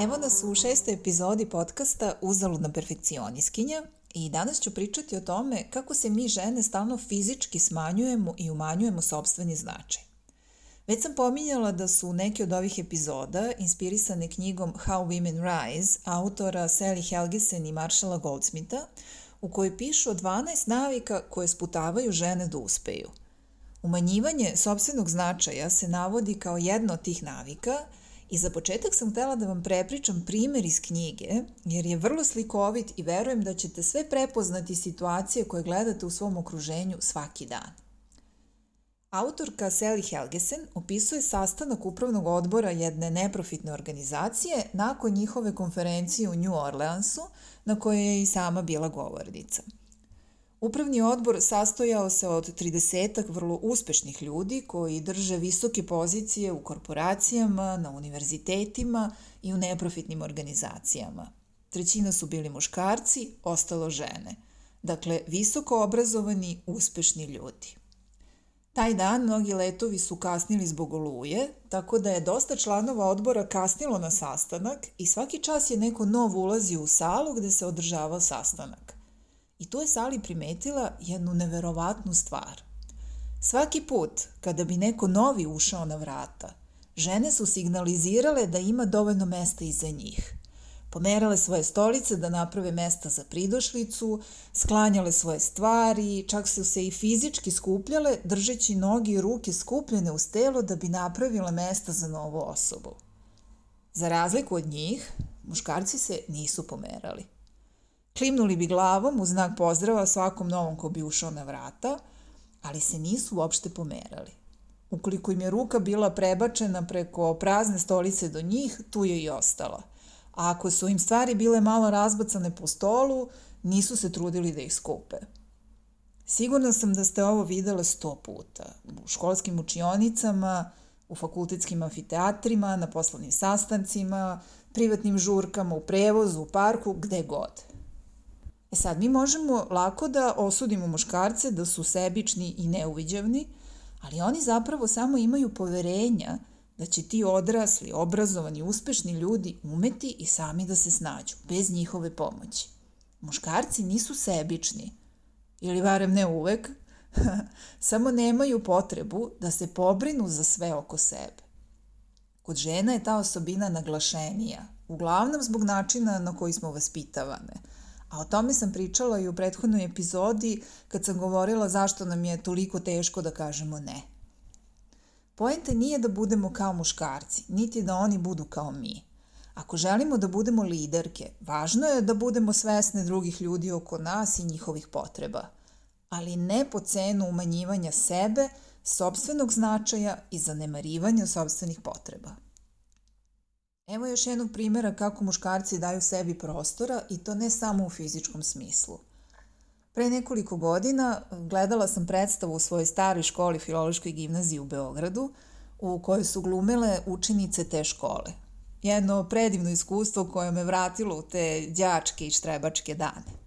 Evo nas u šestoj epizodi podcasta Uzaludna perfekcioniskinja i danas ću pričati o tome kako se mi žene stalno fizički smanjujemo i umanjujemo sobstveni značaj. Već sam pominjala da su neke od ovih epizoda inspirisane knjigom How Women Rise autora Sally Helgesen i Marshalla Goldsmitha u kojoj pišu o 12 navika koje sputavaju žene da uspeju. Umanjivanje sobstvenog značaja se navodi kao jedno od tih navika – I za početak sam htela da vam prepričam primer iz knjige, jer je vrlo slikovit i verujem da ćete sve prepoznati situacije koje gledate u svom okruženju svaki dan. Autorka Sally Helgesen opisuje sastanak upravnog odbora jedne neprofitne organizacije nakon njihove konferencije u New Orleansu, na kojoj je i sama bila govornica – Upravni odbor sastojao se od 30 vrlo uspešnih ljudi koji drže visoke pozicije u korporacijama, na univerzitetima i u neprofitnim organizacijama. Trećina su bili muškarci, ostalo žene. Dakle, visoko obrazovani, uspešni ljudi. Taj dan mnogi letovi su kasnili zbog oluje, tako da je dosta članova odbora kasnilo na sastanak i svaki čas je neko nov ulazio u salu gde se održavao sastanak. I tu je Sali primetila jednu neverovatnu stvar. Svaki put kada bi neko novi ušao na vrata, žene su signalizirale da ima dovoljno mesta iza njih. Pomerale svoje stolice da naprave mesta za pridošlicu, sklanjale svoje stvari, čak su se i fizički skupljale držeći noge i ruke skupljene uz telo da bi napravile mesta za novu osobu. Za razliku od njih, muškarci se nisu pomerali. Klimnuli bi glavom u znak pozdrava svakom novom ko bi ušao na vrata, ali se nisu uopšte pomerali. Ukoliko im je ruka bila prebačena preko prazne stolice do njih, tu je i ostala. A ako su im stvari bile malo razbacane po stolu, nisu se trudili da ih skupe. Sigurna sam da ste ovo videle sto puta. U školskim učionicama, u fakultetskim amfiteatrima, na poslovnim sastancima, privatnim žurkama, u prevozu, u parku, gde god. E sad, mi možemo lako da osudimo muškarce da su sebični i neuviđavni, ali oni zapravo samo imaju poverenja da će ti odrasli, obrazovani, uspešni ljudi umeti i sami da se snađu, bez njihove pomoći. Muškarci nisu sebični, ili barem ne uvek, samo nemaju potrebu da se pobrinu za sve oko sebe. Kod žena je ta osobina naglašenija, uglavnom zbog načina na koji smo vaspitavane – A o tome sam pričala i u prethodnoj epizodi kad sam govorila zašto nam je toliko teško da kažemo ne. Poenta nije da budemo kao muškarci, niti da oni budu kao mi. Ako želimo da budemo liderke, važno je da budemo svesne drugih ljudi oko nas i njihovih potreba, ali ne po cenu umanjivanja sebe, sobstvenog značaja i zanemarivanja sobstvenih potreba. Evo još jednog primjera kako muškarci daju sebi prostora i to ne samo u fizičkom smislu. Pre nekoliko godina gledala sam predstavu u svojoj staroj školi Filološkoj gimnaziji u Beogradu u kojoj su glumile učenice te škole. Jedno predivno iskustvo koje me vratilo u te đačke i štrebačke dane.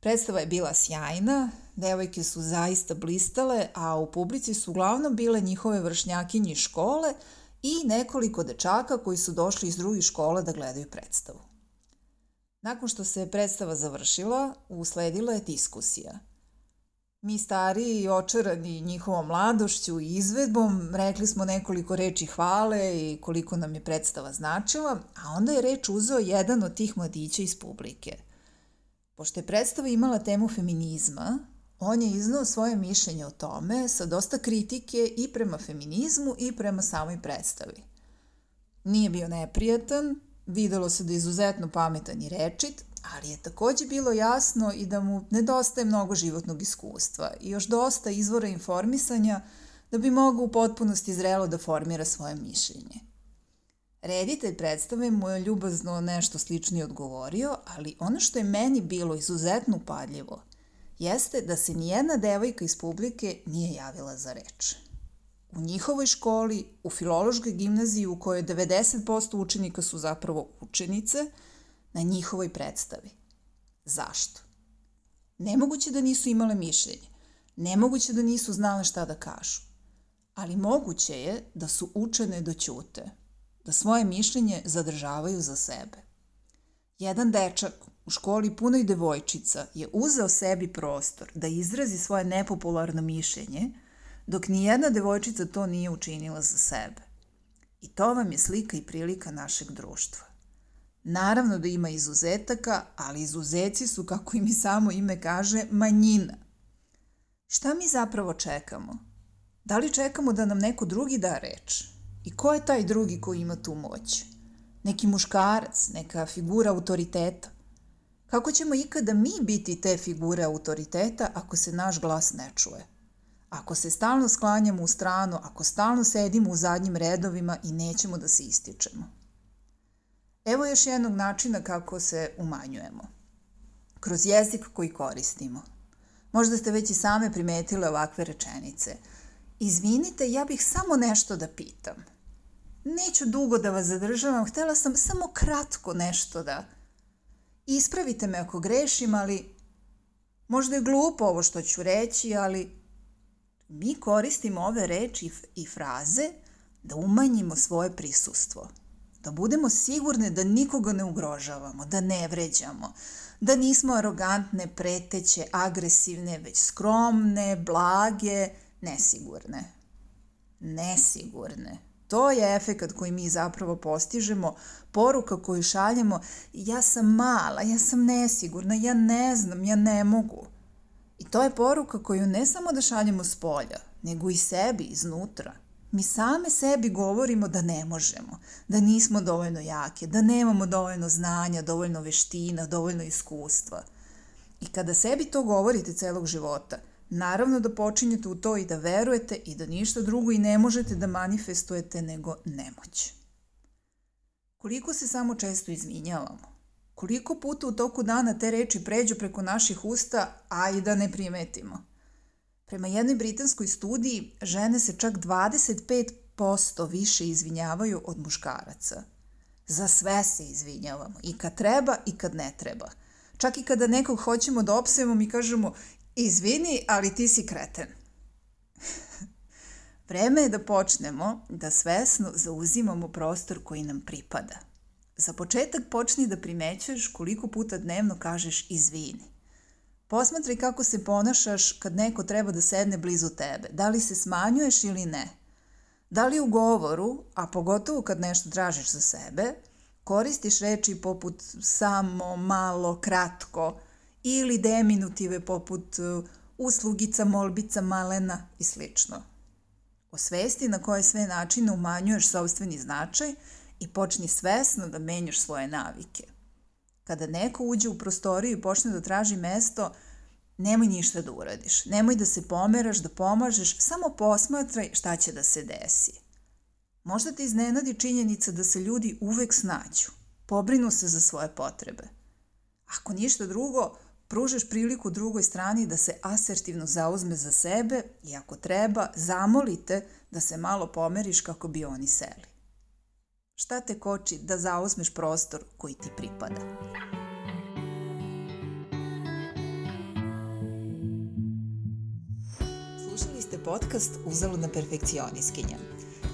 Predstava je bila sjajna, devojke su zaista blistale, a u publici su uglavnom bile njihove vršnjakinje škole – i nekoliko dečaka koji su došli iz drugih škola da gledaju predstavu. Nakon što se predstava završila, usledila je diskusija. Mi stariji i očarani njihovom mladošću i izvedbom rekli smo nekoliko reči hvale i koliko nam je predstava značila, a onda je reč uzeo jedan od tih mladića iz publike. Pošto je predstava imala temu feminizma, on je iznao svoje mišljenje o tome sa dosta kritike i prema feminizmu i prema samoj predstavi. Nije bio neprijatan, videlo se da je izuzetno pametan i rečit, ali je takođe bilo jasno i da mu nedostaje mnogo životnog iskustva i još dosta izvora informisanja da bi mogao u potpunosti zrelo da formira svoje mišljenje. Reditelj predstave mu je ljubazno nešto slično odgovorio, ali ono što je meni bilo izuzetno upadljivo jeste da se nijedna devojka iz publike nije javila za reč. U njihovoj školi, u filološkoj gimnaziji u kojoj 90% učenika su zapravo učenice, na njihovoj predstavi. Zašto? Nemoguće da nisu imale mišljenje. Nemoguće da nisu znale šta da kažu. Ali moguće je da su učene do ćute, da svoje mišljenje zadržavaju za sebe. Jedan dečak u školi punoj devojčica je uzeo sebi prostor da izrazi svoje nepopularno mišljenje, dok ni jedna devojčica to nije učinila za sebe. I to vam je slika i prilika našeg društva. Naravno da ima izuzetaka, ali izuzeci su, kako im i samo ime kaže, manjina. Šta mi zapravo čekamo? Da li čekamo da nam neko drugi da reč? I ko je taj drugi koji ima tu moć? Neki muškarac, neka figura autoriteta? Kako ćemo ikada mi biti te figure autoriteta ako se naš glas ne čuje? Ako se stalno sklanjamo u stranu, ako stalno sedimo u zadnjim redovima i nećemo da se ističemo? Evo još jednog načina kako se umanjujemo. Kroz jezik koji koristimo. Možda ste već i same primetile ovakve rečenice. Izvinite, ja bih samo nešto da pitam. Neću dugo da vas zadržavam, htela sam samo kratko nešto da... Ispravite me ako grešim, ali možda je glupo ovo što ću reći, ali mi koristimo ove reči i fraze da umanjimo svoje prisustvo da budemo sigurne da nikoga ne ugrožavamo, da ne vređamo, da nismo arogantne, preteće, agresivne, već skromne, blage, nesigurne. Nesigurne. To je efekat koji mi zapravo postižemo, poruka koju šaljemo, ja sam mala, ja sam nesigurna, ja ne znam, ja ne mogu. I to je poruka koju ne samo da šaljemo s polja, nego i sebi iznutra – Mi same sebi govorimo da ne možemo, da nismo dovoljno jake, da nemamo dovoljno znanja, dovoljno veština, dovoljno iskustva. I kada sebi to govorite celog života, naravno da počinjete u to i da verujete i da ništa drugo i ne možete da manifestujete nego nemoć. Koliko se samo često izvinjavamo? Koliko puta u toku dana te reči pređu preko naših usta, a i da ne primetimo? Prema jednoj britanskoj studiji, žene se čak 25% više izvinjavaju od muškaraca. Za sve se izvinjavamo, i kad treba i kad ne treba. Čak i kada nekog hoćemo da opsujemo, mi kažemo izvini, ali ti si kreten. Vreme je da počnemo da svesno zauzimamo prostor koji nam pripada. Za početak počni da primećuješ koliko puta dnevno kažeš izvini. Posmatraj kako se ponašaš kad neko treba da sedne blizu tebe. Da li se smanjuješ ili ne? Da li u govoru, a pogotovo kad nešto tražiš za sebe, koristiš reči poput samo, malo, kratko ili deminutive poput uh, uslugica, molbica, malena i slično. Osvesti na koje sve načine umanjuješ sobstveni značaj i počni svesno da menjaš svoje navike – Kada neko uđe u prostoriju i počne da traži mesto, nemoj ništa da uradiš. Nemoj da se pomeraš, da pomažeš, samo posmatraj šta će da se desi. Možda te iznenadi činjenica da se ljudi uvek snađu, pobrinu se za svoje potrebe. Ako ništa drugo, pružeš priliku drugoj strani da se asertivno zauzme za sebe i ako treba, zamolite da se malo pomeriš kako bi oni seli. Šta te koči da zauzmeš prostor koji ti pripada? Slušali ste podcast Uzaludna perfekcioniskinja.